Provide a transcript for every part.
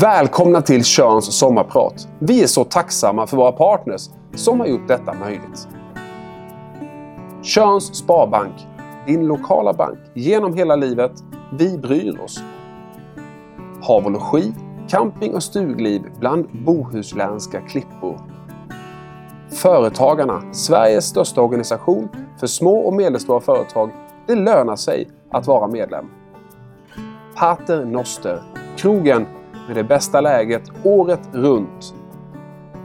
Välkomna till Körns sommarprat. Vi är så tacksamma för våra partners som har gjort detta möjligt. Körns Sparbank, din lokala bank genom hela livet. Vi bryr oss. Hav och logi, camping och stugliv bland bohuslänska klippor. Företagarna, Sveriges största organisation för små och medelstora företag. Det lönar sig att vara medlem. Pater Noster, krogen med det bästa läget året runt.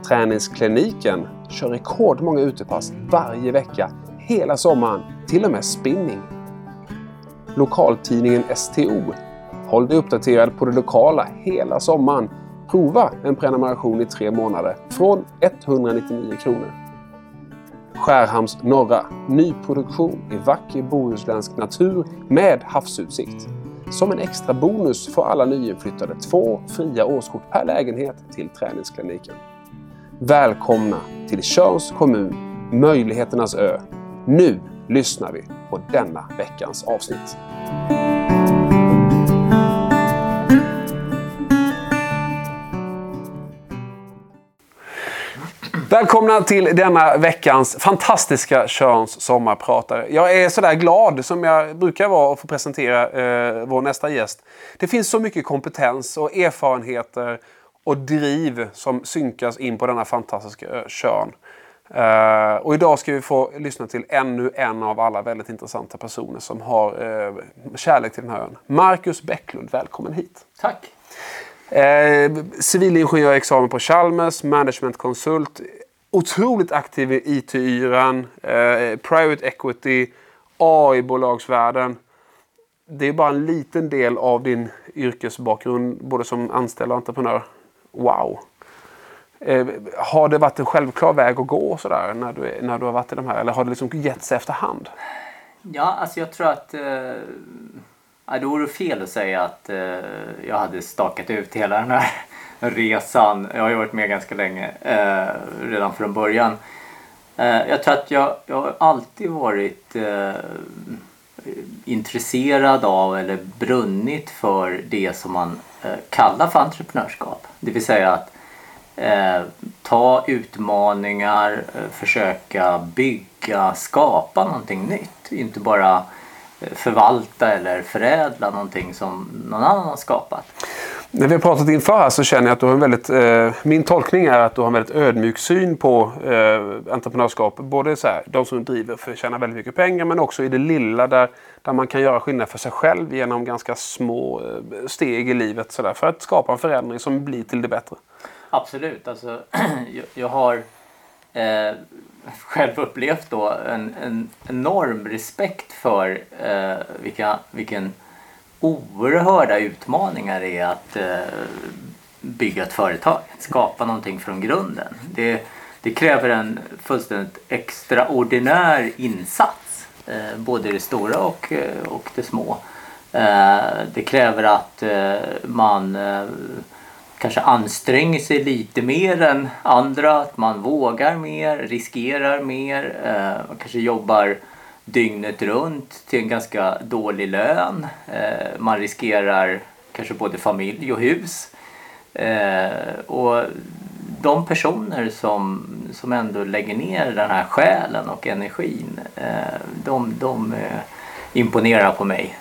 Träningskliniken kör rekordmånga utepass varje vecka hela sommaren, till och med spinning. Lokaltidningen STO. Håll dig uppdaterad på det lokala hela sommaren. Prova en prenumeration i tre månader från 199 kronor. Skärhamns norra. Nyproduktion i vacker bohuslänsk natur med havsutsikt. Som en extra bonus får alla nyinflyttade två fria årskort per lägenhet till träningskliniken. Välkomna till Tjörns kommun, möjligheternas ö. Nu lyssnar vi på denna veckans avsnitt. Välkomna till denna veckans fantastiska Körns sommarpratare. Jag är sådär glad som jag brukar vara att få presentera eh, vår nästa gäst. Det finns så mycket kompetens och erfarenheter och driv som synkas in på denna fantastiska ö, Körn. Uh, och idag ska vi få lyssna till ännu en av alla väldigt intressanta personer som har uh, kärlek till den här ön. Marcus Bäcklund, välkommen hit. Tack. Uh, civilingenjörexamen på Chalmers, managementkonsult, otroligt aktiv i IT-yran, eh, private equity, AI-bolagsvärlden. Det är bara en liten del av din yrkesbakgrund, både som anställd och entreprenör. Wow! Eh, har det varit en självklar väg att gå sådär när du, när du har varit i de här? Eller har det liksom gett sig efterhand? Ja, alltså jag tror att... Eh, det vore fel att säga att eh, jag hade stakat ut hela den här resan. Jag har ju varit med ganska länge, eh, redan från början. Eh, jag tror att jag, jag har alltid varit eh, intresserad av eller brunnit för det som man eh, kallar för entreprenörskap. Det vill säga att Eh, ta utmaningar, eh, försöka bygga, skapa någonting nytt. Inte bara eh, förvalta eller förädla någonting som någon annan har skapat. När vi har pratat inför här så känner jag att du har en väldigt, eh, min tolkning är att du har en väldigt ödmjuk syn på eh, entreprenörskap. Både så här, de som driver för att tjäna väldigt mycket pengar men också i det lilla där, där man kan göra skillnad för sig själv genom ganska små eh, steg i livet så där, för att skapa en förändring som blir till det bättre. Absolut. Alltså, jag, jag har eh, själv upplevt då en, en enorm respekt för eh, vilka, vilken oerhörda utmaningar är att eh, bygga ett företag. Skapa någonting från grunden. Det, det kräver en fullständigt extraordinär insats. Eh, både det stora och, eh, och det små. Eh, det kräver att eh, man eh, kanske anstränger sig lite mer än andra. Att man vågar mer, riskerar mer. Eh, man kanske jobbar dygnet runt till en ganska dålig lön. Eh, man riskerar kanske både familj och hus. Eh, och de personer som, som ändå lägger ner den här själen och energin, eh, de, de imponerar på mig.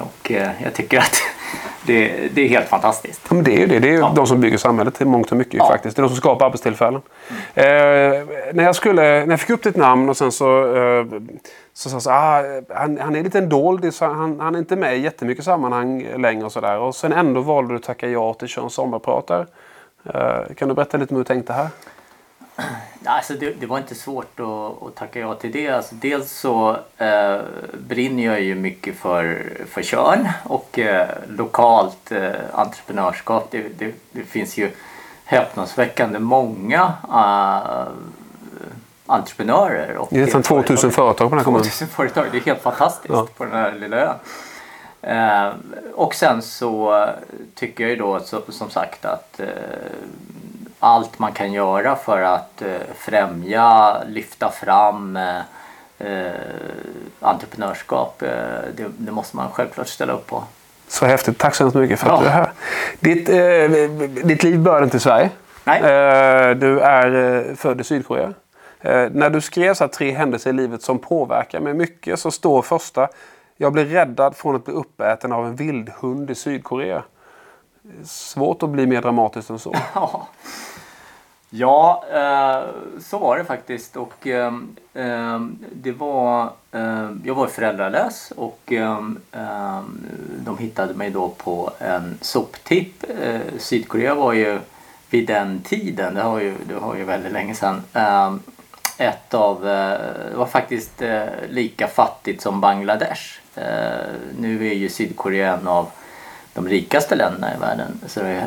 Och jag tycker att det, det är helt fantastiskt. Ja, det är det. Det är ja. de som bygger samhället till mångt och mycket ja. faktiskt. Det är de som skapar arbetstillfällen. Mm. Eh, när, jag skulle, när jag fick upp ditt namn och sen så eh, så sa så, ah, han, han är lite en doldis. Han, han är inte med i jättemycket sammanhang längre och sådär. Och sen ändå valde du att tacka ja till Körns sommarpratar. Eh, kan du berätta lite om hur du tänkte här? Alltså det, det, var inte svårt att, att tacka ja till det. Alltså dels så eh, brinner jag ju mycket för, för Körn och eh, lokalt eh, entreprenörskap. Det, det, det, finns ju häpnadsväckande många eh, entreprenörer. Och det är nästan 2000 företag på den här kommunen. 2000 företag, det är helt fantastiskt ja. på den här lilla ön. Eh, och sen så tycker jag ju då så, som sagt att eh, allt man kan göra för att eh, främja, lyfta fram entreprenörskap, det, det, måste man självklart ställa upp på. Så häftigt. Tack så hemskt mycket för att Ja. du är här. Ditt, eh, ditt liv började inte i Sverige. Nej. Eh, du är eh, född i Sydkorea. Eh, när du skrev så här, tre händelser i livet som påverkar mig mycket så står första. Jag blev räddad från att bli uppäten av en vildhund i Sydkorea. Svårt att bli mer dramatiskt än så. Ja, ja eh, så var det faktiskt. Och, eh, eh, det var, eh, jag var föräldralös och de hittade mig då på en soptipp. Eh, Sydkorea var ju vid den tiden, det har ju, det har ju väldigt länge sedan, ett av, eh, det var faktiskt eh, lika fattigt som Bangladesh. Eh, nu är ju Sydkorea en av de rikaste länderna i världen. Så det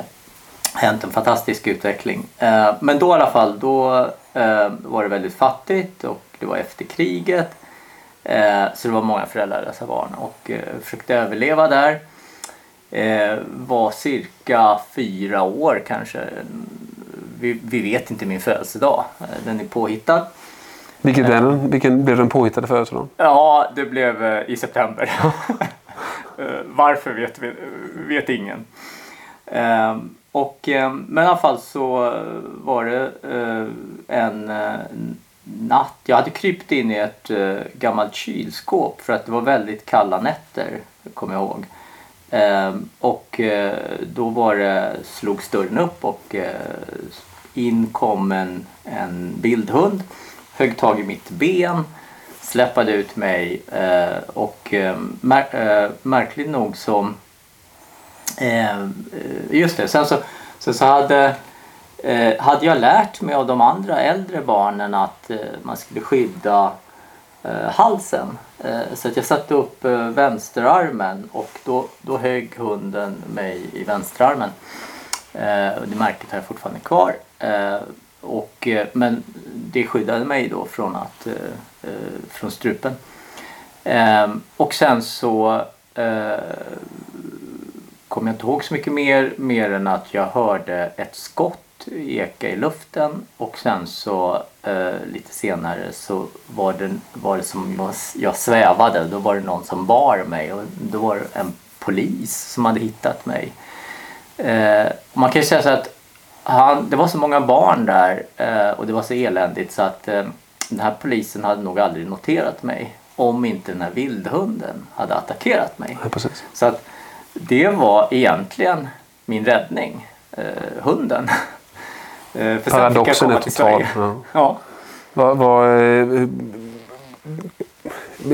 har hänt en fantastisk utveckling. Eh, Men då i alla fall, då eh, var det väldigt fattigt och det var efter kriget. Eh, Så det var många föräldralösa barn och eh, försökte överleva där. Eh, Var cirka fyra år kanske. Vi, vi vet inte min födelsedag. Eh, Den är påhittad. Vilket är den, vilken blev den påhittade födelsedagen? Ja, det blev eh, i september. Eh, Varför vet, vi, vet ingen. Ehm, och, ehm, men i alla fall så eh, var det eh, en eh, natt. Jag hade krypt in i ett eh, gammalt kylskåp för att det var väldigt kalla nätter, kommer jag ihåg. Ehm, och eh, då var det, slogs dörren upp och eh, in kom en, en bildhund, högg tag i mitt ben, släppade ut mig eh, och mär, märkligt nog så just det, sen så, sen så hade, hade jag lärt mig av de andra äldre barnen att man skulle skydda halsen. Eh, så att jag satte upp eh, vänsterarmen och då, då högg hunden mig i vänsterarmen. Eh, det märket har jag fortfarande kvar. Och, men det skyddade mig då från, att, från strupen. Ehm, och sen så kommer jag inte ihåg så mycket mer, mer än att jag hörde ett skott eka i luften och sen så eh, lite senare så var det, var det som jag, jag svävade. Då var det någon som bar mig och då var det en polis som hade hittat mig. Eh, man kan ju säga så att han, det var så många barn där eh, och det var så eländigt så att eh, den här polisen hade nog aldrig noterat mig om inte den här vildhunden hade attackerat mig. Ja. Så att det var egentligen min räddning, eh, hunden. Eh, för sen Paradoxen är total. Ja. Ja. Var, var, eh,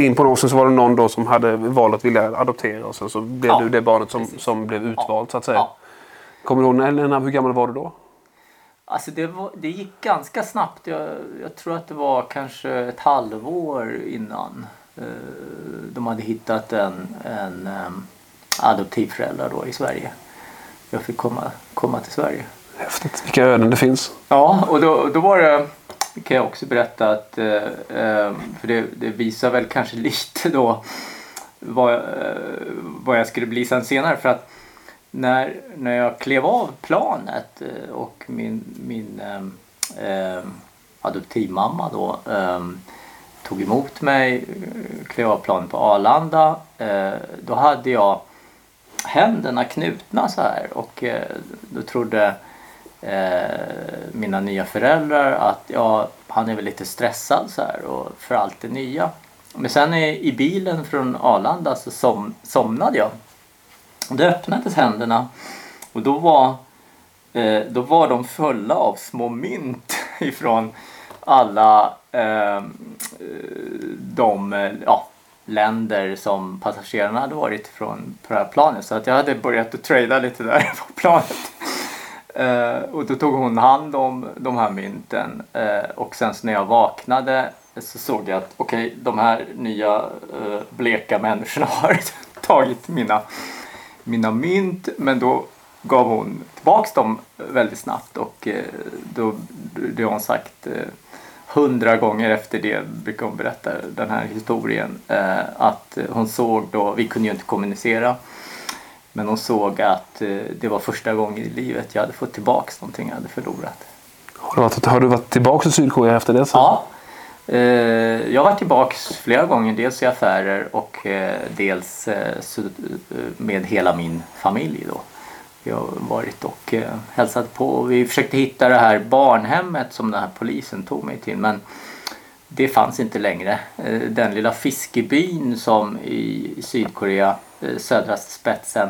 in på någonstans så var det någon då som hade valt att vilja adoptera och sen så blev Ja, du det barnet som, precis. som blev utvalt så att säga. Ja. Kommer du ihåg när, hur gammal var du då? Alltså det, var, det gick ganska snabbt. Jag, jag tror att det var kanske ett halvår innan eh, de hade hittat en, en um, adoptivförälder då i Sverige. Jag fick komma, komma till Sverige. Häftigt. Vilka öden det finns. Ja, och då, då var det, kan jag också berätta att, eh, eh, för det, det visar väl kanske lite då vad, eh, vad jag skulle bli sen senare. För att när, när jag klev av planet och min, min eh, adoptivmamma då eh, tog emot mig, klev av planet på Arlanda, eh, då hade jag händerna knutna så här och då trodde eh, mina nya föräldrar att ja, han är väl lite stressad så här och för allt det nya. Men sen i, i bilen från Arlanda så som, somnade jag. Då öppnades händerna och då var, eh, då var de fulla av små mynt ifrån alla eh, de ja, länder som passagerarna hade varit från på det här planet. Så att jag hade börjat att trada lite där på planet. Eh, och då tog hon hand om de här mynten. Eh, och sen så när jag vaknade så såg jag att okej, de här nya eh, bleka människorna har tagit mina, mina mynt. Men då gav hon tillbaks dem väldigt snabbt och eh, då, det har hon sagt eh, hundra gånger efter det brukar hon berätta den här historien. Eh, att hon såg då, vi kunde ju inte kommunicera. Men hon såg att eh, det var första gången i livet jag hade fått tillbaks någonting jag hade förlorat. Har du varit, har du varit tillbaka till Sydkorea efter det? sen? Ja, Eh, jag har varit tillbaka flera gånger, dels i affärer och eh, dels med hela min familj. Då. Vi har varit och hälsat på. Vi försökte hitta det här barnhemmet som den här polisen tog mig till men det fanns inte längre. Den lilla fiskebyn som i Sydkorea, södraste spetsen,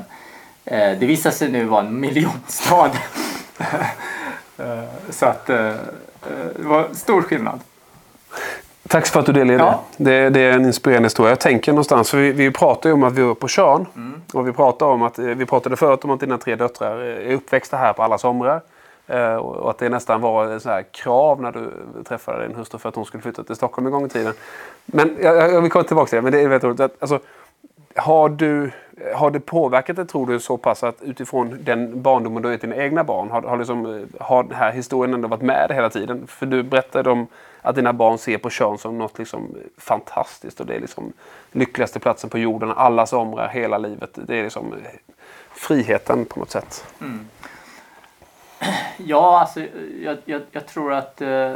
det visade sig nu vara en miljonstad. Så att det var stor skillnad. Tack för att du delade ja. det. det. är en inspirerande historia. Jag tänker någonstans, för vi, vi pratar ju om att vi var på Tjörn. Mm. Och vi, pratar om att, vi pratade förut om att dina tre döttrar är uppväxta här på alla somrar. Eh, och att det nästan var ett så krav när du träffade din hustru för att hon skulle flytta till Stockholm en gång i tiden. Men jag, jag vill komma tillbaka till det. Men det är väldigt roligt. Att, alltså, har, du, har det påverkat dig tror du så pass att utifrån den barndomen du har gett dina egna barn har, har, liksom, eh, har den här historien ändå varit med dig hela tiden? För du berättade om att dina barn ser på kön som något liksom fantastiskt och det är liksom lyckligaste platsen på jorden. Alla somrar hela livet. Det är liksom eh, friheten på något sätt. Mm. Ja, alltså jag, jag, jag tror att eh,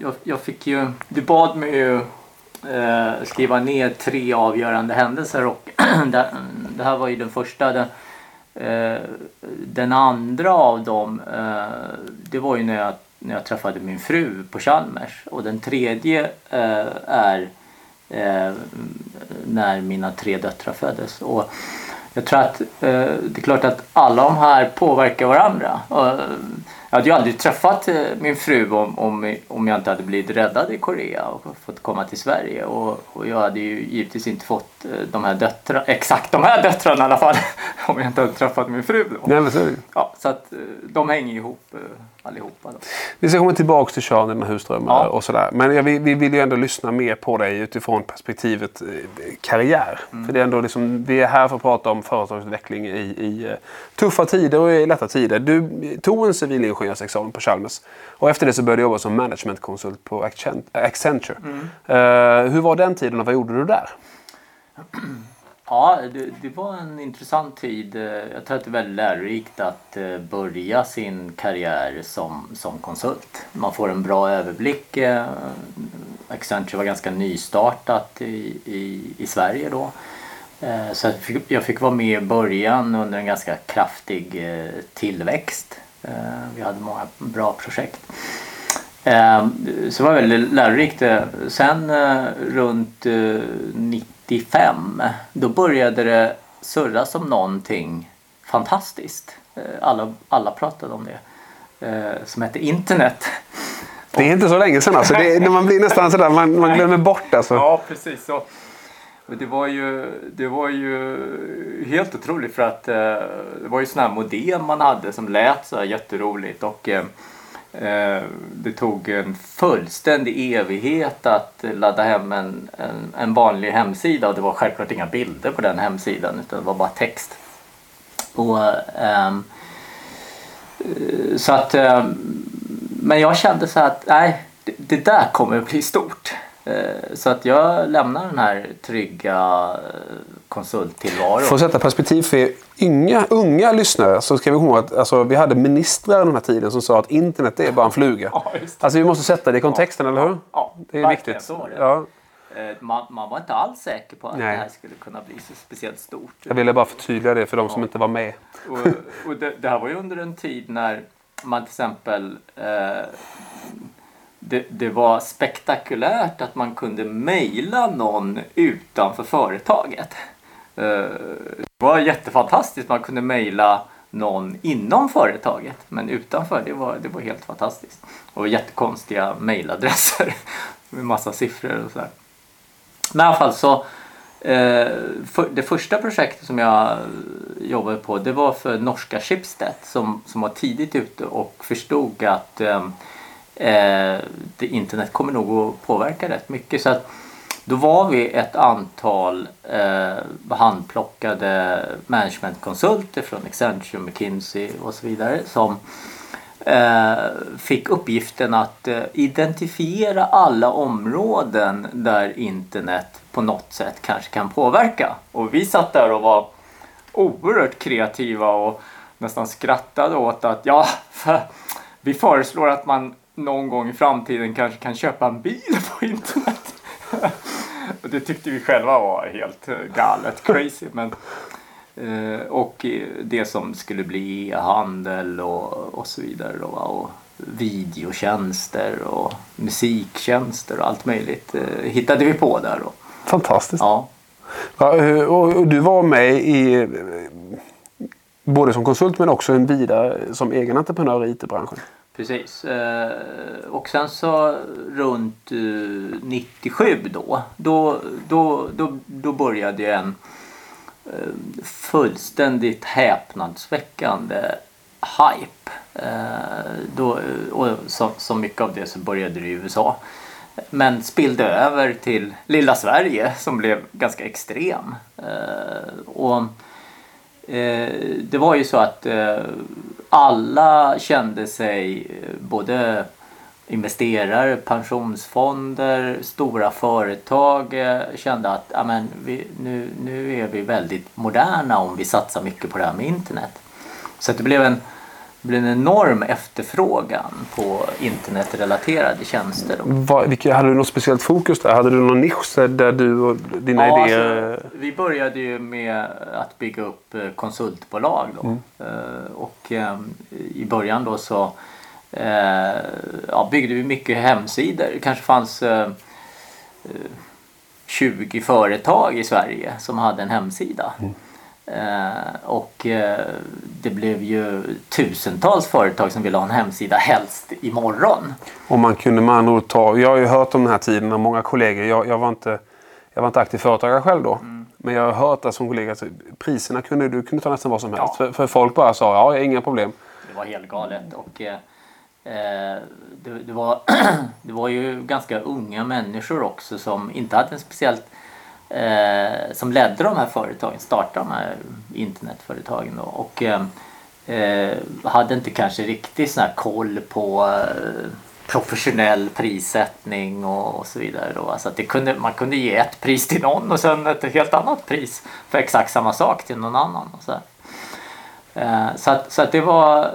jag, jag, fick ju, du bad mig ju eh, skriva ner tre avgörande händelser och det, här var ju den första. Den, eh, den andra av dem, eh, det var ju när jag när jag träffade min fru på Chalmers. Och den tredje eh, är eh, när mina tre döttrar föddes. Och jag tror att eh, det är klart att alla de här påverkar varandra. Och, eh, jag hade ju aldrig träffat eh, min fru om, om, om jag inte hade blivit räddad i Korea och fått komma till Sverige. Och, och jag hade ju givetvis inte fått eh, de här döttrarna, exakt de här döttrarna i alla fall, om jag inte hade träffat min fru. Då. Nej, men så är det. Ja, så att de hänger ihop allihopa. Då. Vi ska komma tillbaka till Sean, dina husdrömmar ja. och sådär. Men ja, vi, vi vill ju ändå lyssna mer på dig utifrån perspektivet eh, karriär. Mm. För det är ändå liksom, vi är här för att prata om företagsutveckling i, i uh, tuffa tider och i lätta tider. Du tog en civilingenjörsexamen på Chalmers. Och efter det så började du jobba som managementkonsult på Accenture. Mm. Uh, hur var den tiden och vad gjorde du där? Ja, det, det, var en intressant tid. Eh, jag tror att det är väldigt lärorikt att eh, börja sin karriär som, som konsult. Man får en bra överblick. Eh, Accenture var ganska nystartat i, i, i Sverige då. Så jag fick, jag fick vara med i början under en ganska kraftig tillväxt. Vi hade många bra projekt. Så det var väldigt lärorikt. Sen runt 90 95 då började det surras om någonting fantastiskt. Eh, alla, alla pratade om det. Eh, som hette internet. Det är inte så länge sedan alltså. Det, när man blir nästan sådär, man, man glömmer bort alltså. Ja, precis så. Det var ju, det var ju helt otroligt för att eh, det var ju sådana här modem man hade som lät så här jätteroligt. Och, Eh, Eh, det tog en fullständig evighet att ladda hem en, en, en, vanlig hemsida och det var självklart inga bilder på den hemsidan utan det var bara text. Och, ähm, så att, ähm, men jag kände så att nej, det, det där kommer att bli stort. Eh, så att jag lämnar den här trygga eh, konsulttillvaron. För att sätta perspektiv för unga, unga lyssnare så ska vi komma att alltså, vi hade ministrar den här tiden som sa att internet är bara en fluga. Ja, alltså vi måste sätta det i kontexten, ja. eller hur? Ja, det är viktigt. Så. Ja. Eh, man, man, var inte alls säker på att Nej. det här skulle kunna bli så speciellt stort. Jag ville bara förtydliga det för de som inte var med. Och, och det, det, här var ju under en tid när man till exempel eh, det, det, var spektakulärt att man kunde mejla någon utanför företaget. Eh, det var jättefantastiskt. Man kunde mejla någon inom företaget men utanför det var, det var helt fantastiskt. Och jättekonstiga mejladresser med massa siffror och sådär. Men i alla fall så eh, för, det första projektet som jag jobbade på det var för norska Schibsted som, som var tidigt ute och förstod att eh, eh, internet kommer nog att påverka rätt mycket. Så att då var vi ett antal eh, handplockade managementkonsulter från Accenture, McKinsey och så vidare som eh, fick uppgiften att eh, identifiera alla områden där internet på något sätt kanske kan påverka. Och vi satt där och var oerhört kreativa och nästan skrattade åt att ja, vi föreslår att man någon gång i framtiden kanske kan köpa en bil på internet. och det tyckte vi själva var helt eh, galet, crazy. Men, eh, och det som skulle bli e-handel och, och så vidare. Då, och videotjänster och musiktjänster och allt möjligt eh, hittade vi på där. Då. Fantastiskt. Ja. Ja, och du var med i både som konsult men också en vidare som egen entreprenör i IT-branschen. Precis. Eh, och sen så runt eh, 97 då, då, då, då, då började en eh, fullständigt häpnadsväckande hype. Då, och så, så mycket av det så började det i USA. Men spillde över till lilla Sverige som blev ganska extrem. Och Eh, det var ju så att eh, alla kände sig, eh, både investerare, pensionsfonder, stora företag kände att amen, vi, nu, nu är vi väldigt moderna om vi satsar mycket på det här med internet. Så det blev en det blev en enorm efterfrågan på internetrelaterade tjänster. Vad, vilka, hade du något speciellt fokus där? Hade du någon nisch där du och dina ja, idéer... Alltså, vi började ju med att bygga upp eh, konsultbolag. Då. Mm. Uh, och um, i början då så ja, byggde vi mycket hemsidor. Det kanske fanns uh, 20 företag i Sverige som hade en hemsida. Mm. Eh, och eh, det blev ju tusentals företag som ville ha en hemsida helst imorgon. Och man kunde med andra ord ta, jag har ju hört om den här tiden av många kollegor. Jag, jag, var inte, jag var inte aktiv företagare själv då. Mm. Men jag har hört det som kollega att priserna kunde du kunde ta nästan vad som helst. Ja. För, för, folk bara sa ja, inga problem. Det var helt galet. Och, eh, eh det, det, var, det var ju ganska unga människor också som inte hade en speciellt eh, som ledde de här företagen, startade de här internetföretagen då, och eh, hade inte kanske riktigt sån här koll på eh, professionell prissättning och, och, så vidare. Då. Alltså att det kunde, man kunde ge ett pris till någon och sen ett helt annat pris för exakt samma sak till någon annan. Och så här. Eh, så att, så att det, var, eh,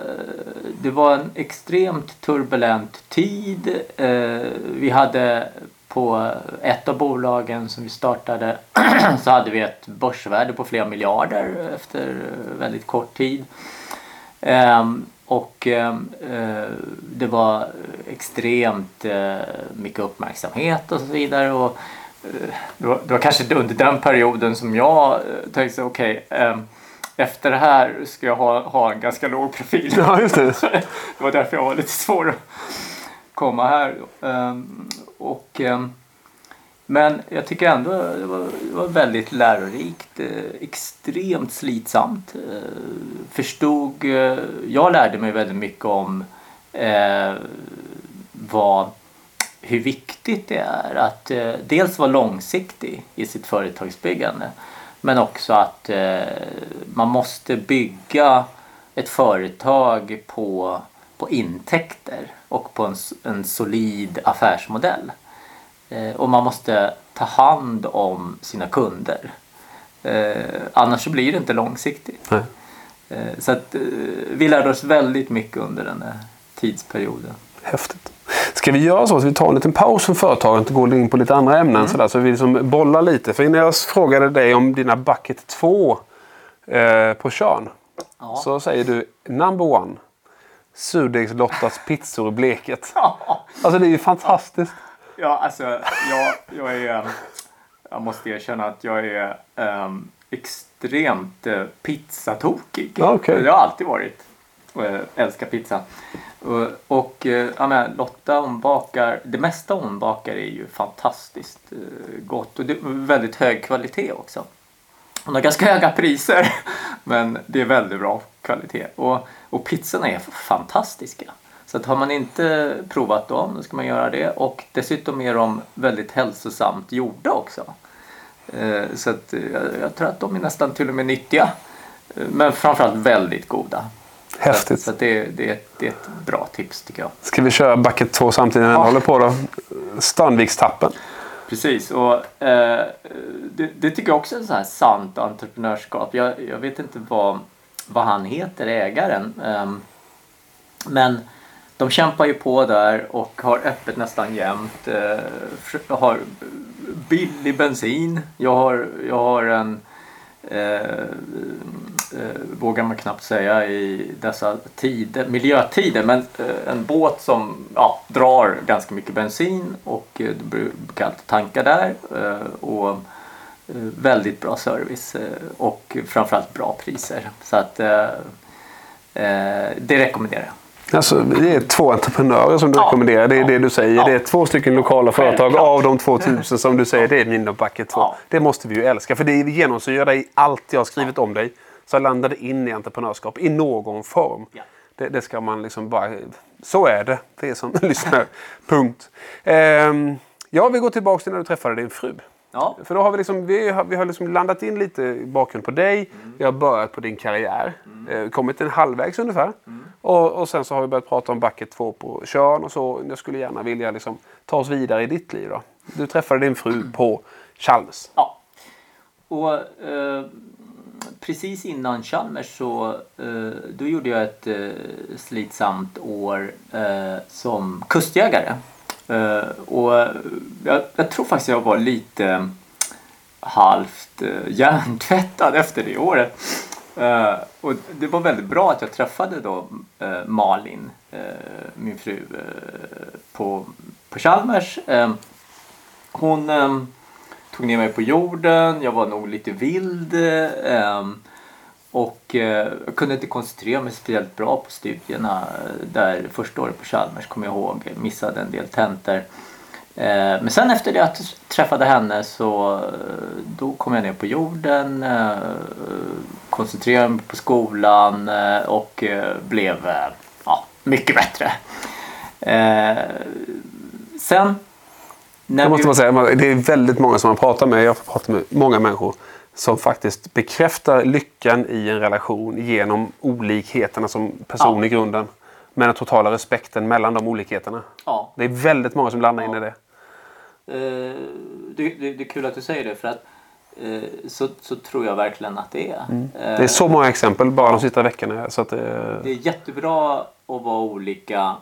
det var en extremt turbulent tid. Eh, vi hade på ett av bolagen som vi startade så hade vi ett börsvärde på flera miljarder efter väldigt kort tid. Ehm, och ehm, eh, det var extremt eh, mycket uppmärksamhet och så vidare. Och, eh, det, var, det var kanske under den perioden som jag tänkte okej okay, ehm, efter det här ska jag ha, ha en ganska låg profil. Ja, det. det var därför jag var lite svår komma här. Ehm, och, ehm, men jag tycker ändå det var, det var väldigt lärorikt. Eh, extremt slitsamt. Eh, förstod, eh, jag lärde mig väldigt mycket om vad, hur viktigt det är att dels vara långsiktig i sitt företagsbyggande men också att man måste bygga ett företag på, på intäkter och på en, en solid affärsmodell. Eh, och man måste ta hand om sina kunder. Eh, annars så blir det inte långsiktigt. Nej. Eh, så att, eh, vi lärde oss väldigt mycket under den här tidsperioden. Häftigt. Ska vi göra så att vi tar en liten paus från företaget och går in på lite andra ämnen? Mm. Sådär, så vi liksom bollar lite. För innan jag frågade dig om dina Bucket 2 eh, på Tjörn. Ja. Så säger du number one. Surdegslottas pizzor i Bleket. Alltså det är ju fantastiskt. Ja, alltså jag, jag är... Jag måste erkänna att jag är um, extremt uh, pizzatokig. Okay. Det har alltid varit. Och jag älskar pizza. Och, och uh, ja, men, Lotta hon bakar, det mesta hon bakar är ju fantastiskt uh, gott och det är väldigt hög kvalitet också. Hon har ganska höga priser men det är väldigt bra kvalitet. Och, och pizzorna är fantastiska. Så att har man inte provat dem, då ska man göra det. Och dessutom är de väldigt hälsosamt gjorda också. Eh, så att jag, jag tror att de är nästan till och med nyttiga. Eh, men framförallt väldigt goda. Häftigt. Så, så det, det, det är ett bra tips tycker jag. Ska vi köra bucket 2 samtidigt när ja. håller på då? Stanvikstappen. Precis och eh, det, det, tycker jag också är så här sant entreprenörskap. Jag, jag vet inte vad, vad han heter, ägaren. Ehm, men de kämpar ju på där och har öppet nästan jämt. Jag har billig bensin. Jag har, jag har en eh, eh, vågar man knappt säga i dessa tider, miljötider, men eh, en båt som ja, drar ganska mycket bensin och du brukar alltid tanka där. Och väldigt bra service eh, och framförallt bra priser. Så att eh, eh, det rekommenderar jag. Alltså, det är två entreprenörer som du Ja. rekommenderar. Det är Ja. det du säger. Ja. Det är två stycken lokala företag. Av de 2000 som du säger, det är min bucket 2. Ja. Det måste vi ju älska. För det genomsyrar dig allt jag har skrivit om dig. Så landar det in i entreprenörskap i någon form. Det, det ska man liksom bara... Så är det för er som lyssnar. Punkt. Ehm, ja, vi går tillbaka till när du träffade din fru. Ja, För då har vi, liksom, vi har, vi har liksom landat in lite i bakgrund på dig. Vi har börjat på din karriär. Eh, kommit en halvvägs ungefär. Och, och sen så har vi börjat prata om bucket 2 på Tjörn och så. Jag skulle gärna vilja liksom, ta oss vidare i ditt liv. Då. Du träffade din fru på Chalmers. Ja. Och eh, precis innan Chalmers så eh, då gjorde jag ett eh, slitsamt år eh, som kustjägare. Eh, och eh, jag, jag tror faktiskt jag var lite eh, halvt eh, hjärntvättad efter det året. Uh, och det var väldigt bra att jag träffade då uh, Malin, uh, min fru, på, på Chalmers. Hon eh, tog ner mig på jorden, jag var nog lite vild. Eh, och eh, jag kunde inte koncentrera mig speciellt bra på studierna eh, där första året på Chalmers kommer jag ihåg. Missade en del tentor. Eh, men sen efter det att jag träffade henne så då kom jag ner på jorden, eh, koncentrerade mig på skolan och blev ja, mycket bättre. Sen när Jag måste vi- bara säga, det är väldigt många som man pratar med. Jag får prata med många människor. Som faktiskt bekräftar lyckan i en relation genom olikheterna som person Ja. i grunden. Men den totala respekten mellan de olikheterna. ja, Det är väldigt många som landar in i det. Eh, det, det, det är kul att du säger det för att eh, så, så tror jag verkligen att det är. Eh, Det är så många exempel bara de sista veckorna. Så att det, det är jättebra att vara olika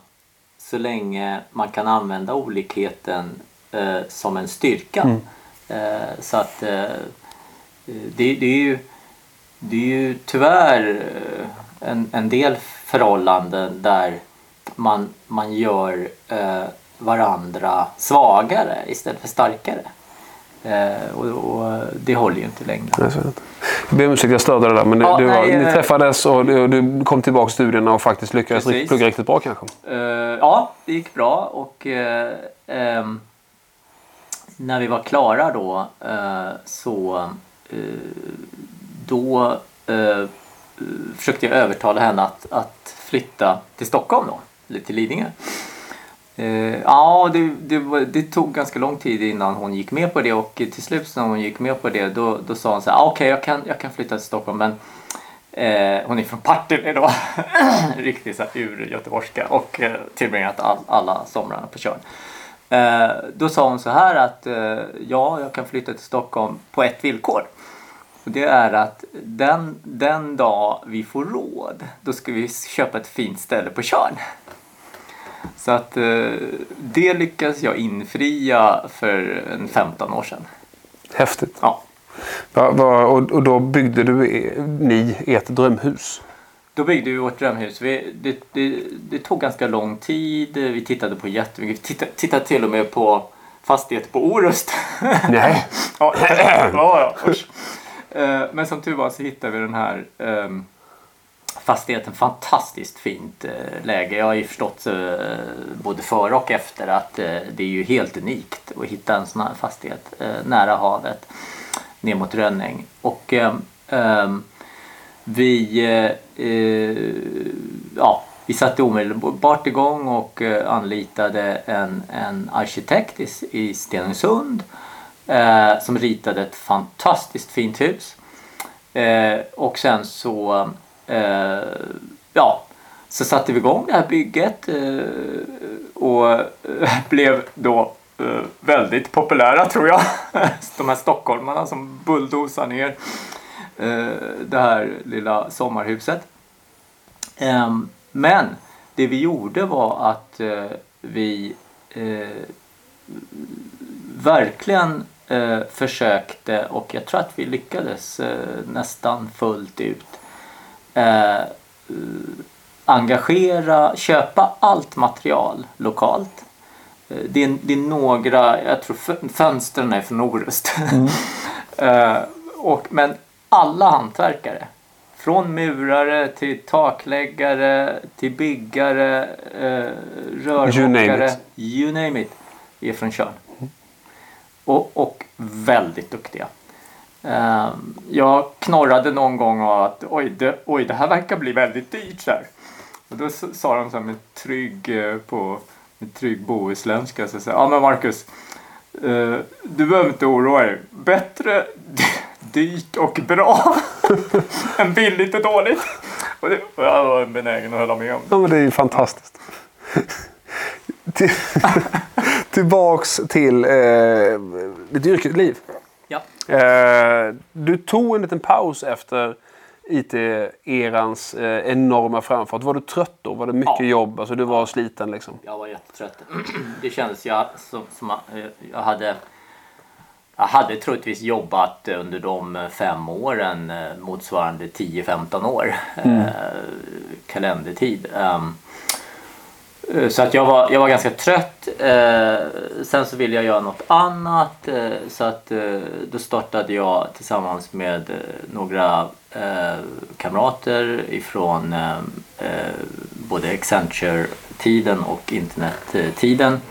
så länge man kan använda olikheten som en styrka. Eh, så att det, det, är ju, det är ju tyvärr eh, en, en del förhållanden där man, man gör eh, varandra svagare istället för starkare. Eh, och, och det håller ju inte längre. jag, jag ber om ursäkt, jag störde det där. Men det, Ja, du, nej, ni eh, träffades och du, du kom tillbaka till studierna och faktiskt lyckades Precis. plugga riktigt bra kanske. Eh, ja, det gick bra och eh, ehm, när vi var klara då eh, så eh, Eh, då eh, försökte jag övertala henne att, att flytta till Stockholm då, eller till Lidingö. Eh, ja, det, det, det tog ganska lång tid innan hon gick med på det och till slut när hon gick med på det då, då sa hon så här, "Ah, okej jag, kan, jag kan flytta till Stockholm men Eh, hon är från Partille då. Riktigt så här ur göteborgska och eh, tillbringat all, alla somrarna på Tjörn. Eh, då sa hon så här att eh, ja, jag kan flytta till Stockholm på ett villkor. Och det är att den, den dag vi får råd, då ska vi köpa ett fint ställe på Tjörn. Så att eh, det lyckades jag infria för en 15 år sedan. Häftigt. Ja. Va, va, och, och då byggde du ni ert drömhus. Då byggde vi vårt drömhus. Vi, det, det, det tog ganska lång tid. Vi tittade på jättemycket. Vi tittade, tittade till och med på fastigheter på Orust. Nej. ja, ja, ja, usch. Eh, men som tur var så hittade vi den här ehm, fastigheten. Fantastiskt fint eh, läge. Jag har ju förstått eh, både före och efter att det är ju helt unikt att hitta en sån här fastighet nära havet ner mot Rönning. Och ehm, ehm, vi, ja, vi satte omedelbart igång och anlitade en, en arkitekt i, i Stenungsund eh, som ritade ett fantastiskt fint hus. Eh, och sen så, eh, ja, så satte vi igång det här bygget eh, och eh, blev då eh, väldigt populära tror jag. De här stockholmarna som bulldozar ner eh, det här lilla sommarhuset. Ehm, men det vi gjorde var att eh, vi eh, verkligen eh, försökte och jag tror att vi lyckades eh, nästan fullt ut eh, engagera, köpa allt material lokalt. Eh, Det är, det är några, jag tror fö- fönstren är från Orust. Eh, och, men alla hantverkare. Från murare till takläggare till byggare, eh, You name rörmokare. it. You name it. Är från Tjörn. Och, och väldigt duktiga. Eh, jag knorrade någon gång av att oj det, oj, det här verkar bli väldigt dyrt. Så här. Och då sa de så här med trygg, eh, på, med trygg bohuslänska. Så sa ja men Marcus, eh, du behöver inte oroa dig. Bättre dyrt och bra än billigt och dåligt. Och, det, och jag var benägen att hålla med om. Ja, men det är ju fantastiskt. Till, tillbaks till eh, ditt yrkesliv. Ja. Eh, du tog en liten paus efter IT-erans eh, enorma framfart. Var du trött då? Var det mycket Ja. jobb? Alltså du var sliten liksom? Jag var jättetrött. Det kändes jag, som, som eh, jag hade jag hade troligtvis jobbat under de fem åren eh, motsvarande 10-15 år eh, kalendertid. Eh, så att jag var, jag var ganska trött. Eh, sen så ville jag göra något annat. Eh, så att eh, då startade jag tillsammans med eh, några eh, kamrater ifrån både Accenture-tiden och internet-tiden.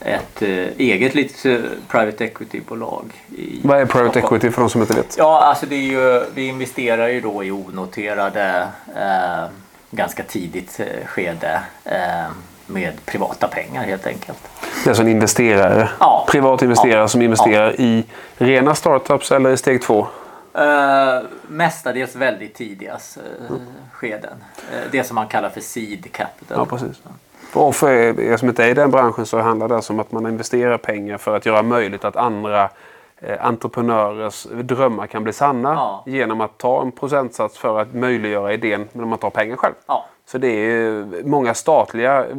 Ett eget litet private equity-bolag. Vad är private Stockholm. equity för de som inte vet? Ja, alltså det är ju, vi investerar ju då i onoterade ganska tidigt eh, skede eh, med privata pengar helt enkelt. Alltså en investerare. Ja. Privat investerare Ja. som investerar i rena startups eller i steg två. Eh, mestadels väldigt tidiga eh, skeden. Eh, det som man kallar för seed capital. Ja, precis. Och för er som inte är i den branschen så handlar det alltså om att man investerar pengar för att göra möjligt att andra entreprenörers drömmar kan bli sanna Ja. genom att ta en procentsats för att möjliggöra idén men man tar pengar själv. Ja. Så det är många statliga eh,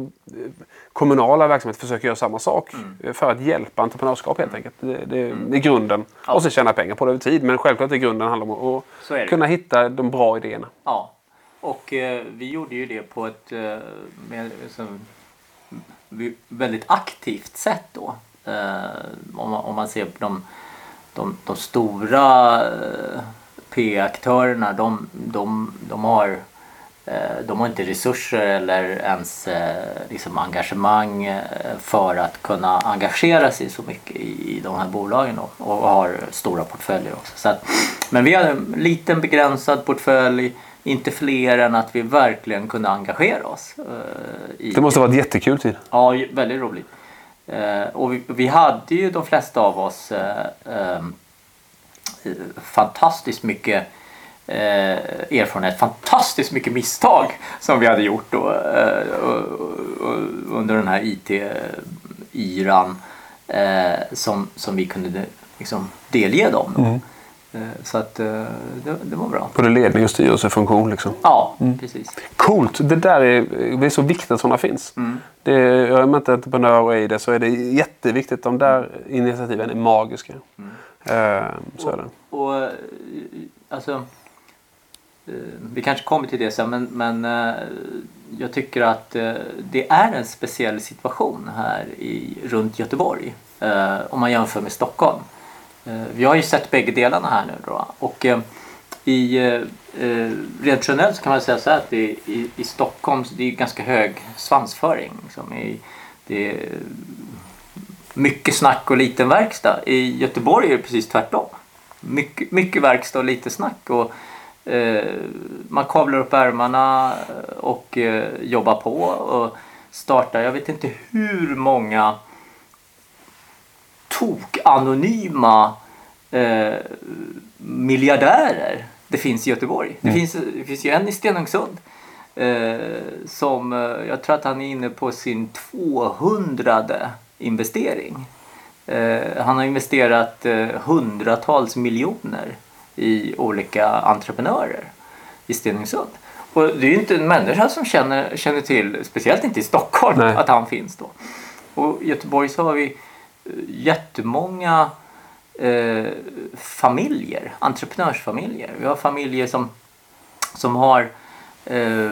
kommunala verksamheter försöker göra samma sak Mm. eh, för att hjälpa entreprenörskap helt enkelt. Det, det är grunden. Ja. Och så tjäna pengar på det över tid. Men självklart är grunden handlar om att kunna hitta de bra idéerna. Ja, och eh, vi gjorde ju det på ett eh, med, liksom, väldigt aktivt sätt då. Eh, om, man, om man ser på de, de, de stora eh, P-aktörerna, de, de, de, har, eh, de har inte resurser eller ens eh, liksom engagemang för att kunna engagera sig så mycket i, de här bolagen då, och har stora portföljer också. Så att, men vi hade en liten begränsad portfölj, inte fler än att vi verkligen kunde engagera oss. i, Det måste ha varit jättekul tid. Ja, väldigt roligt. Eh, och vi, vi hade ju de flesta av oss eh, eh, fantastiskt mycket eh, erfarenhet, fantastiskt mycket misstag som vi hade gjort då, eh, under den här IT-yran eh, som, som vi kunde liksom, delge dem. Då. Mm. Eh, så att eh, det, det var bra. Både ledning och styrelsefunktion liksom. Ja, precis. Coolt! Det där är, det är så viktigt att sådana finns. Mm. Det, är man inte entreprenör och är i det så är det jätteviktigt. De där initiativen är magiska. Mm. Eh, så är det. Och eh, alltså vi kanske kommer till det sen men, men jag tycker att det är en speciell situation här i, runt Göteborg om man jämför med Stockholm. Eh, vi har ju sett bägge delarna här nu då och eh, i, eh, rent generellt så kan man säga så här att det, i, i Stockholm så det är ganska hög svansföring. Liksom, i, det är mycket snack och liten verkstad. I Göteborg är det precis tvärtom. Mycket, mycket verkstad och lite snack. Och, eh, man kavlar upp ärmarna och eh, jobbar på och startar, jag vet inte hur många tok-anonyma eh, miljardärer det finns i Göteborg. Det, finns, det finns ju en i Stenungsund. Eh, som, eh, jag tror att han är inne på sin 200 investering. Eh, han har investerat eh, hundratals miljoner i olika entreprenörer i Stenungsund. Och det är ju inte en människa som känner, känner till, speciellt inte i Stockholm, Nej. att han finns då. Och i Göteborg så har vi jättemånga eh, familjer, entreprenörsfamiljer. Vi har familjer som, som har eh,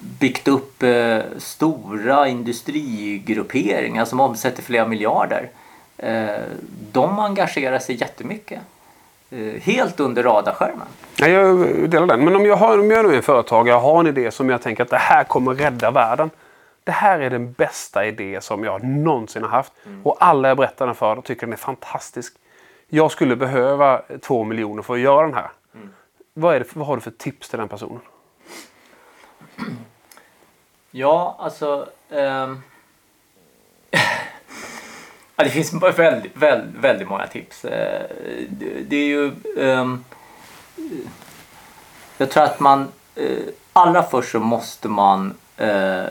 byggt upp eh, stora industrigrupperingar som omsätter flera miljarder. Eh, de engagerar sig jättemycket. Eh, helt under radarskärmen. Ja, jag delar den. Men om jag, har, om jag nu är en företagare och har en idé som jag tänker att det här kommer rädda världen. Det här är den bästa idé som jag någonsin har haft. Och alla jag berättar den för tycker den är fantastisk. Jag skulle behöva två miljoner för att göra den här. Vad, är det, vad har du för tips till den personen? Ja, alltså... ehm, ja, det finns väldigt, väldigt, väldigt många tips. Eh, det, är ju... ehm, jag tror att man... eh, allra först så måste man eh,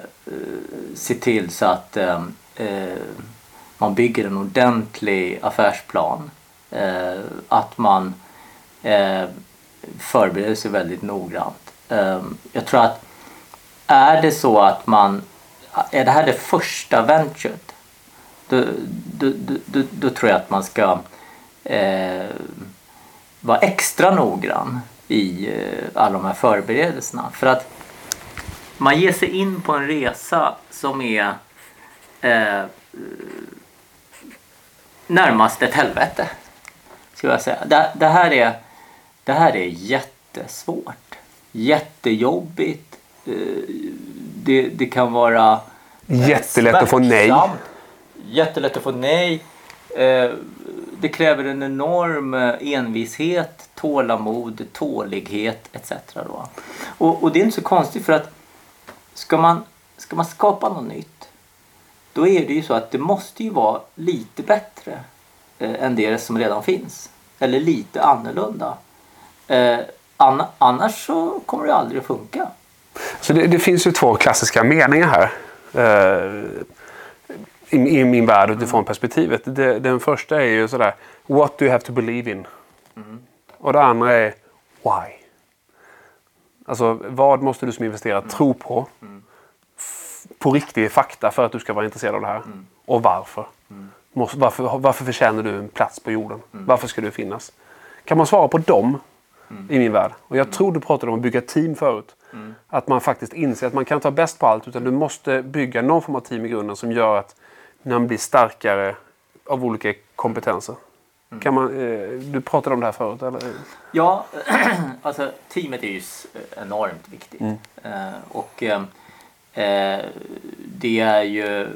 se till så att eh, eh, man bygger en ordentlig affärsplan. Eh, att man eh, förbereder sig väldigt noggrant. Eh, jag tror att är det så att man... Är det här det första venturet? Då, då, då, då, då tror jag att man ska eh, vara extra noggrann i eh, alla de här förberedelserna. För att man ger sig in på en resa som är eh, närmast ett helvete. Skulle jag säga. Det, det, här är, det här är jättesvårt. Jättejobbigt. Eh, Det, det kan vara eh, Jättelätt att få nej. Jättelätt att få nej. Eh, Det kräver en enorm envishet, tålamod, tålighet etc. Och, och det är inte så konstigt för att ska man, ska man skapa något nytt då är det ju så att det måste ju vara lite bättre eh, än det som redan finns. Eller lite annorlunda. Eh, anna, annars så kommer det aldrig att funka. Så det, det finns ju två klassiska meningar här. Eh, i, I min värld utifrån perspektivet. Det, den första är ju sådär. What do you have to believe in? Och det andra är why? Alltså vad måste du som investerare tro på? F- På riktig fakta för att du ska vara intresserad av det här. Och varför? Måste, varför? Varför förtjänar du en plats på jorden? Varför ska du finnas? Kan man svara på dem i min värld? Och jag tror du pratade om att bygga team förut. Att man faktiskt inser att man kan inte vara bäst på allt utan du måste bygga någon form av team i grunden som gör att man blir starkare av olika kompetenser. Kan man, eh, du pratade om det här förut. Eller? Ja, alltså teamet är ju s- enormt viktigt. Eh, och eh, eh, det är ju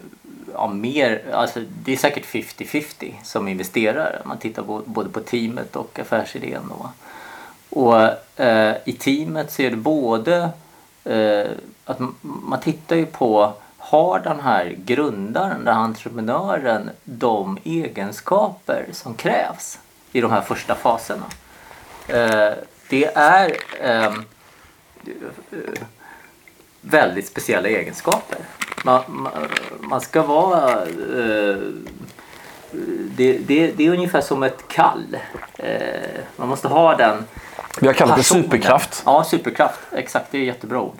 ja, mer, alltså det är säkert 50-50 som investerare. Man tittar på, både på teamet och affärsidén. Då. Och eh, i teamet så är det både eh, att man tittar ju på har den här grundaren, den här entreprenören de egenskaper som krävs i de här första faserna? Eh, det är ehm, eh, väldigt speciella egenskaper. Man, ska vara... Eh, det, är ungefär som ett kall. Man måste ha den Vi har kallat det superkraft. Ja, superkraft. Exakt, det är ett jättebra ord.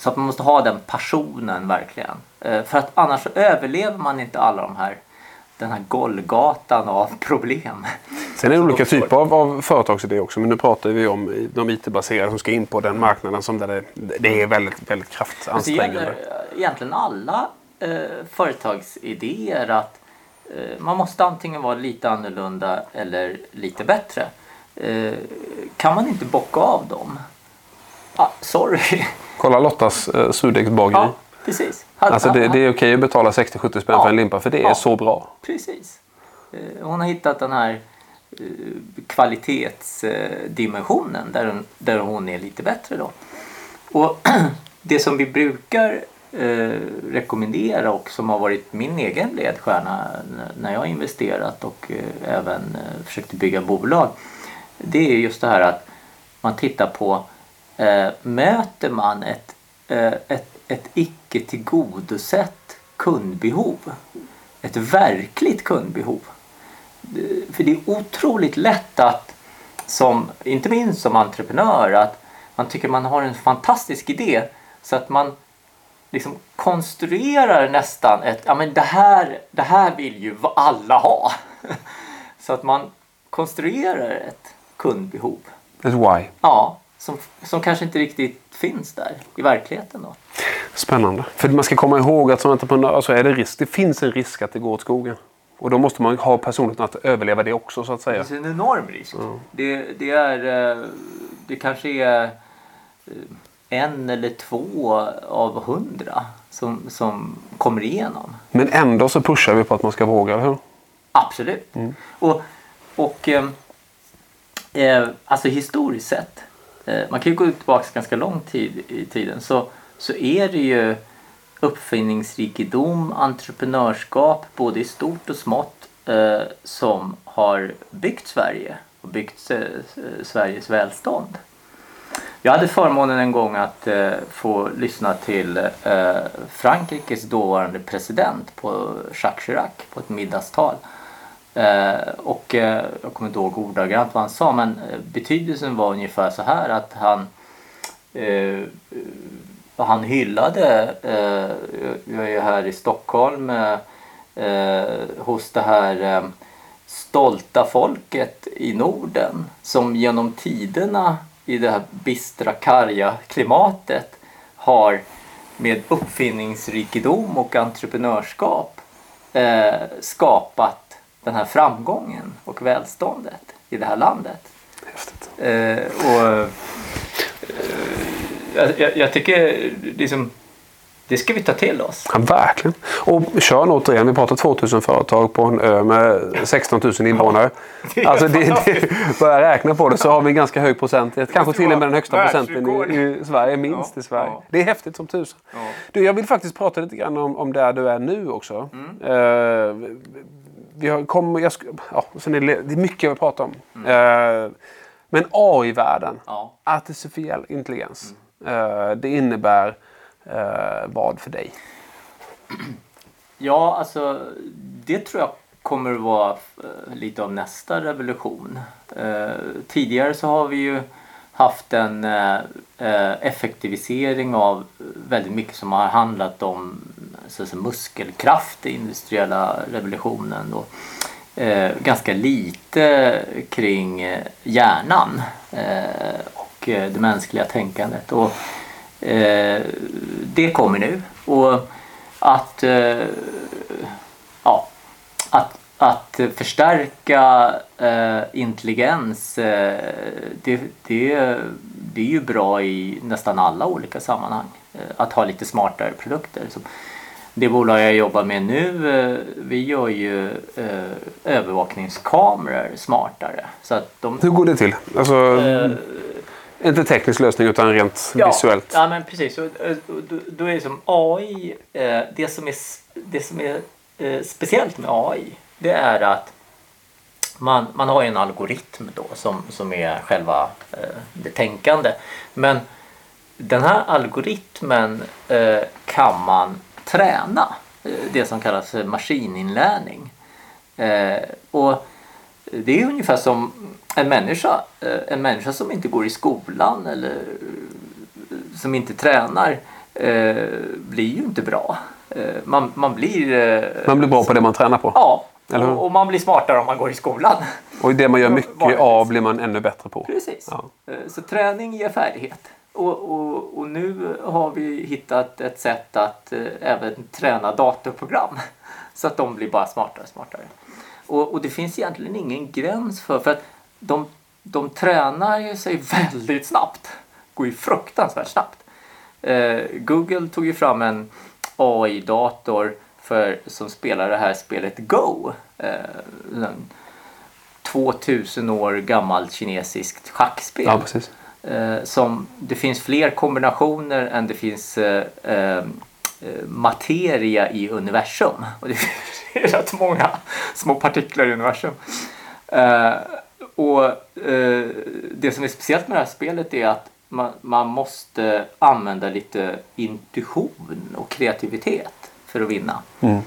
Så att man måste ha den passionen verkligen. Eh, för att annars så överlever man inte alla de här den här golgatan av problem. Sen är det olika typer av, av företagsidéer också. Men nu pratar vi om de IT-baserade som ska in på den marknaden som där det, det är väldigt, väldigt Men det kraftansträngande. gäller egentligen alla eh, företagsidéer att eh, man måste antingen vara lite annorlunda eller lite bättre. Eh, kan man inte bocka av dem? Ah, sorry. Kolla Lottas eh, surdegsbageri. ja, precis. Hade- Alltså det, det är okej att betala 60-70 spänn Ja. för en limpa för det är Ja. så bra. Precis. Eh, Hon har hittat den här eh, kvalitetsdimensionen där, hon- där hon är lite bättre då. Och det som vi brukar eh, rekommendera och som har varit min egen ledstjärna när jag har investerat och eh, även eh, försökt bygga bolag. Det är just det här att man tittar på eh, möter man ett, eh, ett, ett icke tillgodosett kundbehov ett verkligt kundbehov. Det- För det är otroligt lätt att som, inte minst som entreprenör, att man tycker man har en fantastisk idé så att man liksom konstruerar nästan ett, ja men det här, det här vill ju alla ha. så att man konstruerar ett kundbehov. Ett why. Ja, som, som kanske inte riktigt finns där i verkligheten då. Spännande. För man ska komma ihåg att som entreprenör så är det risk. Det finns en risk att det går åt skogen. Och då måste man ha personligheten att överleva det också så att säga. Det är en enorm risk. Det, det, är, eh, det kanske är eh, en eller två av hundra som, som kommer igenom. Men ändå så pushar vi på att man ska våga, eller hur? Absolut. Och, och eh, eh, alltså historiskt sett, Eh, man kan ju gå tillbaka ganska lång tid i tiden, så, så är det ju uppfinningsrikedom, entreprenörskap både i stort och smått eh, som har byggt Sverige och byggt eh, Sveriges välstånd. Jag hade förmånen en gång att eh, få lyssna till eh, Frankrikes dåvarande president på Jacques Chirac på ett middagstal. Eh, och eh, jag kommer inte ihåg ordagrant vad han sa men eh, betydelsen var ungefär så här att han eh, han hyllade, eh, jag är ju här i Stockholm eh, eh, hos det här eh, stolta folket i Norden som genom tiderna i det här bistra, karga klimatet har med uppfinningsrikedom och entreprenörskap eh, skapat den här framgången och välståndet i det här landet. Häftigt. Eh, och, eh, jag, jag tycker liksom, det ska vi ta till oss. Ja, verkligen. Och Tjörn återigen, vi pratar 2000 företag på en ö med 16 000 invånare. alltså det, det, fantastiskt. börjar räkna på det så har vi en ganska hög procentighet. Kanske till och med den högsta procenten i, i Sverige, minst Ja, i Sverige. ja. Det är häftigt som tusan. Du, jag vill faktiskt prata lite grann om, om där du är nu också. Mm. Eh, vi har, kom, jag, ja, sen är det, det är mycket jag vill prata om. Mm. Eh, men AI-världen, Ja. artificiell intelligens, eh, det innebär eh, vad för dig? Ja, alltså det tror jag kommer att vara eh, lite av nästa revolution. Eh, tidigare så har vi ju haft en eh, effektivisering av väldigt mycket som har handlat om så att säga, muskelkraft i industriella revolutionen. Och, eh, ganska lite kring eh, hjärnan eh, och eh, det mänskliga tänkandet. Och, eh, det kommer nu. Och att, eh, ja, att, att förstärka eh, intelligens eh, det, det, det är ju bra i nästan alla olika sammanhang. Eh, att ha lite smartare produkter. Så det bolag jag jobbar med nu, eh, vi gör ju eh, övervakningskameror smartare. Så att de, Hur går det till? Alltså, eh, inte teknisk lösning utan rent visuellt. Ja, men precis. Och, då- då är det som AI, det som är, det som är speciellt med AI, det är att man, man har ju en algoritm då som, som är själva det tänkande. Men den här algoritmen kan man träna. Eh, det som kallas maskininlärning. Eh, och det är ungefär som en människa. Eh, en människa som inte går i skolan eller som inte tränar blir ju inte bra. Man, man blir... Man blir bra på det man tränar på. Ja, och, och man blir smartare om man går i skolan. Och det man gör mycket av blir man ännu bättre på. Precis. Ja. Så träning ger färdighet. Och, och, och nu har vi hittat ett sätt att eh, även träna datorprogram. Så att de blir bara smartare och smartare. Och, och det finns egentligen ingen gräns för, för att de, de tränar ju sig väldigt snabbt. går ju fruktansvärt snabbt. Eh, Google tog ju fram en AI-dator för, som spelar det här spelet Go. Eh, 2000 år gammalt kinesiskt schackspel. Ja, precis. Eh, som, det finns fler kombinationer än det finns eh, eh, materia i universum. Och det är rätt många små partiklar i universum. Och det som är speciellt med det här spelet är att man, man måste använda lite intuition och kreativitet för att vinna. Mm.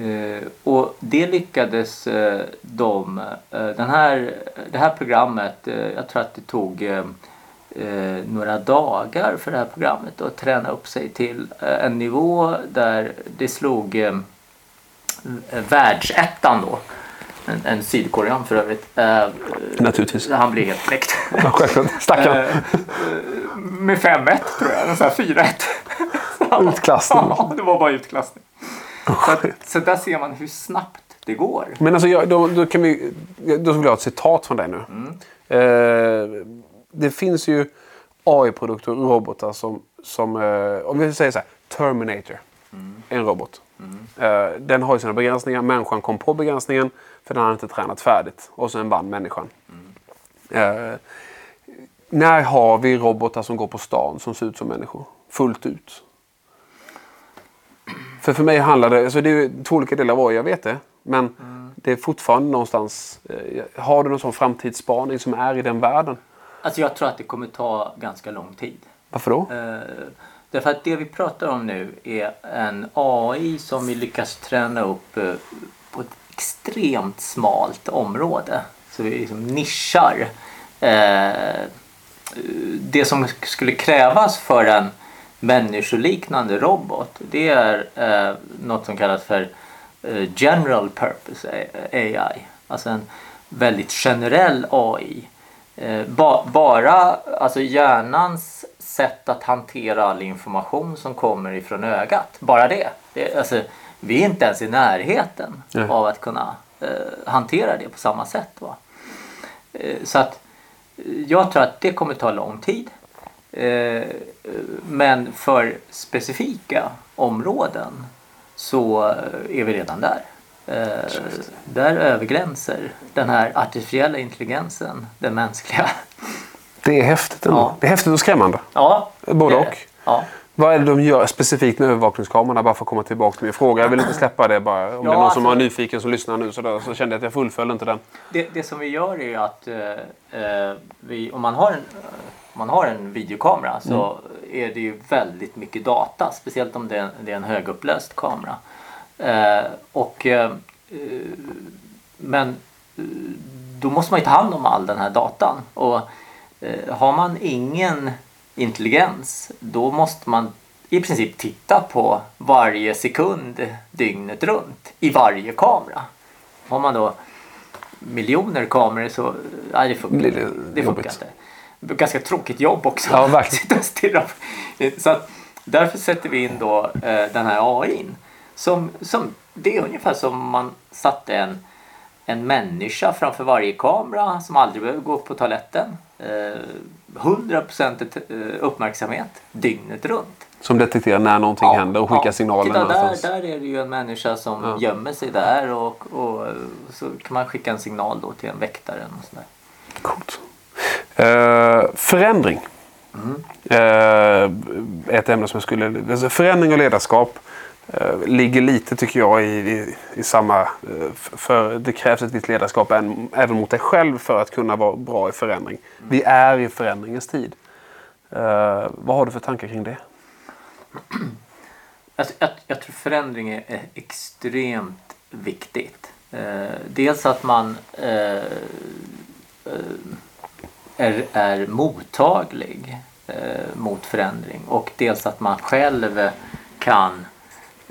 Eh, och det lyckades eh, de, eh, den här, det här programmet, jag tror att det tog eh, eh, några dagar för det här programmet att träna upp sig till eh, en nivå där det slog eh, världsettan då. En, en sydkorean för övrigt. Eh, Naturligtvis. han blev helt knäckt. Stackarn. Eh, med 5-1 tror jag, en sån här 4-1. Utklassning. Ja, det var bara utklassning. Så, att, så där ser man hur snabbt det går. Men alltså, jag, då, då, kan vi, då skulle jag ha ett citat från dig nu. Eh, det finns ju AI-produkter och robotar som, som eh, om vi säger så här, Terminator. En robot. Eh, den har ju sina begränsningar. Människan kom på begränsningen för den hade inte tränat färdigt. Och sen vann människan. Eh, när har vi robotar som går på stan som ser ut som människor? Fullt ut. För för mig handlar det, alltså det är två olika delar av AI, jag vet det. Men det är fortfarande någonstans, eh, har du någon sån framtidsspaning som är i den världen? Alltså jag tror att det kommer ta ganska lång tid. Varför då? Eh, därför att det vi pratar om nu är en AI som vi lyckas träna upp eh, på ett extremt smalt område. Så vi liksom nischar. Eh, det som skulle krävas för en människoliknande robot det är eh, något som kallas för eh, general purpose AI. Alltså en väldigt generell AI. Eh, ba, bara alltså hjärnans sätt att hantera all information som kommer ifrån ögat. Bara det. det alltså, vi är inte ens i närheten Nej. av att kunna eh, hantera det på samma sätt. Va? Eh, så att eh, jag tror att det kommer ta lång tid. Eh, men för specifika områden så eh, är vi redan där. Eh, där övergränser den här artificiella intelligensen den mänskliga. Det är häftigt ändå. Ja. Det är häftigt och skrämmande. Ja, Både och. Ja. Vad är det de gör specifikt med övervakningskamerorna? Bara för att komma tillbaka till min fråga. Jag vill inte släppa det bara. Om det är någon som alltså- är nyfiken som lyssnar nu så, där, så kände jag att jag fullföljde inte den. Det, det som vi gör är att eh, eh, vi, om, man har en, om man har en videokamera så är det ju väldigt mycket data. Speciellt om det är, det är en högupplöst kamera. Eh, och, eh, eh, men eh, då måste man ju ta hand om all den här datan. Och eh, har man ingen intelligens då måste man i princip titta på varje sekund dygnet runt i varje kamera. Har man då miljoner kameror så nej, det funkar, det det funkar inte. Ganska tråkigt jobb också. Ja, verkligen. Sitta och stirra Så att, därför sätter vi in då eh, den här AIn. Som, som, det är ungefär som om man satte en, en människa framför varje kamera som aldrig behöver gå på toaletten. Eh, 100% ett- eh, uppmärksamhet dygnet runt. Som detekterar när någonting händer och skickar signaler Titta, där, någonstans. där är det ju en människa som Ja. gömmer sig där och, och så kan man skicka en signal då till en väktare. Och sådär. Coolt. Eh, förändring. Mm. Eh, ett ämne som jag skulle... Alltså förändring och ledarskap eh, ligger lite, tycker jag, i, i, i samma... Eh, för det krävs ett visst ledarskap även, även mot dig själv för att kunna vara bra i förändring. Vi är i förändringens tid. Eh, vad har du för tankar kring det? Jag, jag, jag tror förändring är, är extremt viktigt. Eh, dels att man eh, eh, är, är mottaglig eh, mot förändring och dels att man själv kan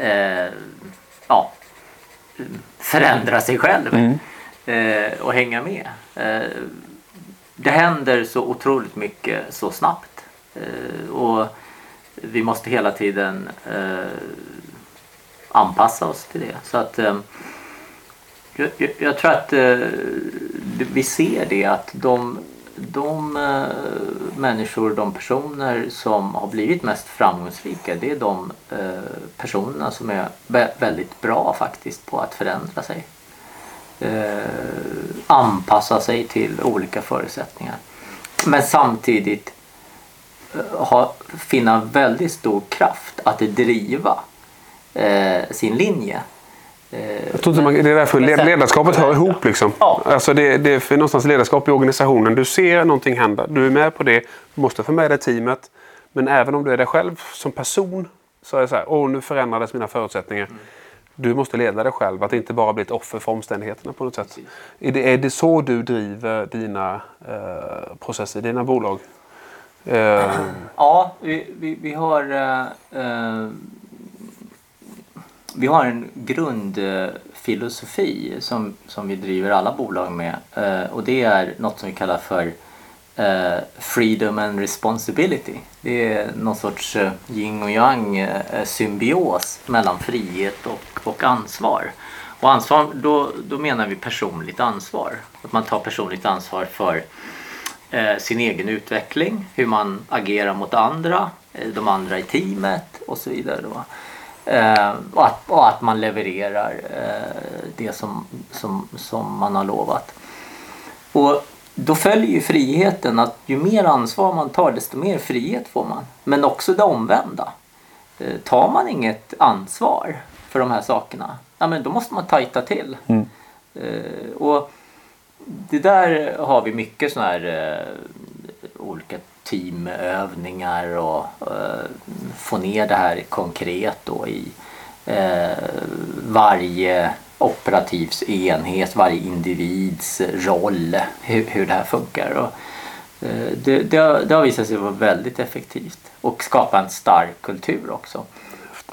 eh, ja, förändra sig själv eh, och hänga med. Eh, det händer så otroligt mycket så snabbt. Eh, och vi måste hela tiden eh, anpassa oss till det. Så att eh, jag, jag, jag tror att eh, vi ser det att de, de eh, människor, de personer som har blivit mest framgångsrika det är de eh, personerna som är väldigt bra faktiskt på att förändra sig. Eh, anpassa sig till olika förutsättningar. Men samtidigt ha, finna väldigt stor kraft att driva sin linje. Eh, Jag tror inte man, det är därför led, ledarskapet hör ihop. Liksom. Ja. Alltså det, det är för någonstans ledarskap i organisationen. Du ser någonting hända. Du är med på det. Du måste få med dig teamet. Men även om du är dig själv som person så är det så här. Åh, nu förändrades mina förutsättningar. Du måste leda dig själv, att inte bara bli ett offer för omständigheterna på något sätt. Är det, är det så du driver dina eh, processer, dina bolag? Eh, Ja, vi, vi, vi har eh, eh, vi har en grundfilosofi som, som vi driver alla bolag med eh, och det är något som vi kallar för eh, freedom and responsibility. Det är någon sorts eh, yin och yang eh, symbios mellan frihet och, och ansvar. Och ansvar, då, då menar vi personligt ansvar. Att man tar personligt ansvar för eh, sin egen utveckling, hur man agerar mot andra, eh, de andra i teamet och så vidare. Då. Eh, och, att, och att man levererar eh, det som, som, som man har lovat. Och då följer ju friheten att ju mer ansvar man tar desto mer frihet får man. Men också det omvända. Eh, tar man inget ansvar för de här sakerna, ja, men då måste man tajta till. Mm. Eh, och det där har vi mycket sådana här eh, olika teamövningar och eh, få ner det här konkret då i eh, varje operativs enhet, varje individs roll, hur, hur det här funkar. Och, eh, det, det, har, det har visat sig vara väldigt effektivt och skapa en stark kultur också.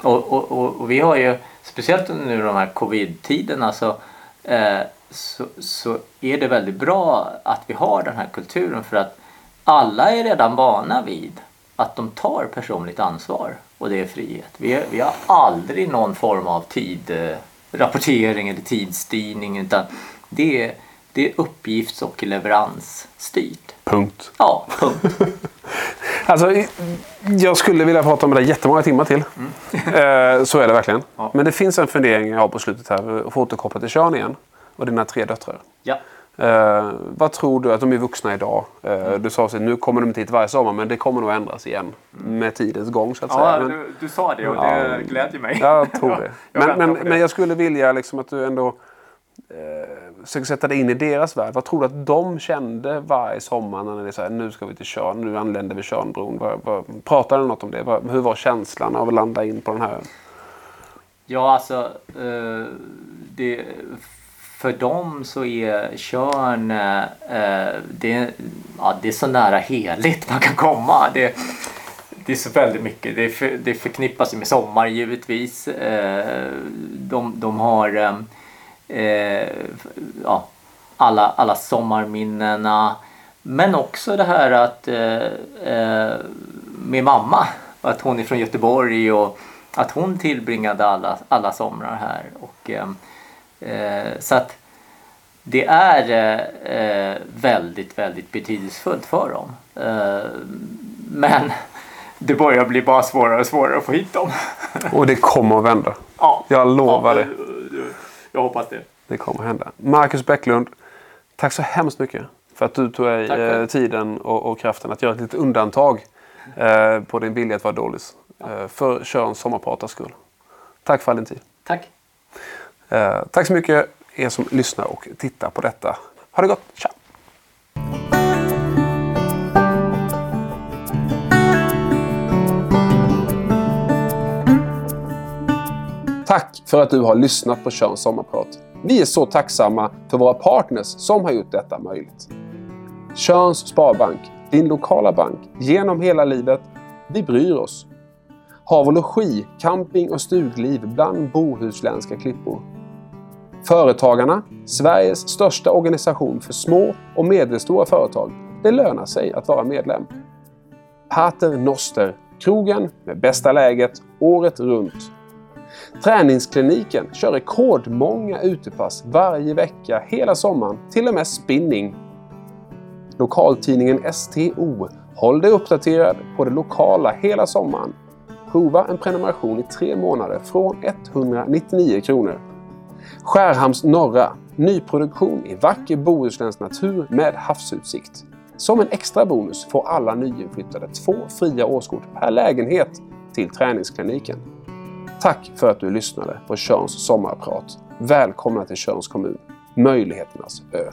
Och, och, och, och vi har ju, speciellt under nu de här covid-tiderna, så, eh, så, så är det väldigt bra att vi har den här kulturen för att alla är redan vana vid att de tar personligt ansvar och det är frihet. Vi, vi har aldrig någon form av tidrapportering eller tidsstyrning utan det är, det är uppgifts och leveransstyrt. punkt. Ja, punkt. Alltså, jag skulle vilja prata om det där jättemånga timmar till. Eh, så är det verkligen. Ja. Men det finns en fundering jag har på slutet här. Och få återkoppla till Sean igen. Och dina tre döttrar. Ja. Eh, vad tror du att de är vuxna idag? Eh, Mm. Du sa att nu kommer de inte hit varje sommar men det kommer nog ändras igen. Med tidens gång så att säga. Ja, Men, du, du sa det och Ja. det glädjer mig. jag tror det. jag Men, men, det. men jag skulle vilja liksom att du ändå eh, försöker sätta dig in i deras värld. Vad tror du att de kände varje sommar när det är så här, nu ska vi till Tjörn, nu anländer vi Tjörnbron. Pratade du något om det? Vad, hur var känslan av att landa in på den här ön? Ja, alltså eh, det, för dem så är Tjörn eh, det, ja, det är så nära heligt man kan komma. Det, det är så väldigt mycket. Det, för, det förknippas med sommar givetvis. Eh, de, de har eh, eh, ja, alla, alla sommarminnena. Men också det här att eh, eh med mamma, att hon är från Göteborg och att hon tillbringade alla, alla somrar här. Och, eh, så att det är eh, eh, väldigt, väldigt betydelsefullt för dem. Eh, men det börjar bli bara svårare och svårare att få hit dem. Och det kommer att vända. ja. Jag lovar Ja, det. Jag hoppas det. Det kommer att hända. Marcus Bäcklund, tack så hemskt mycket för att du tog dig eh, tiden och, och kraften att göra ett litet undantag eh, på din vilja att vara dålig. Eh, för Tjörns sommarpratars skull. Tack för all din tid. Tack. Eh, tack så mycket er som lyssnar och tittar på detta. Ha det gott. Tja! Tack för att du har lyssnat på Tjörns sommarprat. Vi är så tacksamma för våra partners som har gjort detta möjligt. Tjörns Sparbank, din lokala bank, genom hela livet. Vi bryr oss. Hav och logi, camping och stugliv bland bohuslänska klippor. Företagarna, Sveriges största organisation för små och medelstora företag. Det lönar sig att vara medlem. Pater Noster, krogen med bästa läget året runt. Träningskliniken kör rekordmånga utepass varje vecka hela sommaren, till och med spinning. Lokaltidningen STO. Håll dig uppdaterad på det lokala hela sommaren. Prova en prenumeration i tre månader från 199 kronor. Skärhamns norra. Nyproduktion i vacker bohuslänsk natur med havsutsikt. Som en extra bonus får alla nyinflyttade två fria årskort per lägenhet till träningskliniken. Tack för att du lyssnade på Tjörns sommarprat. Välkomna till Tjörns kommun, möjligheternas ö.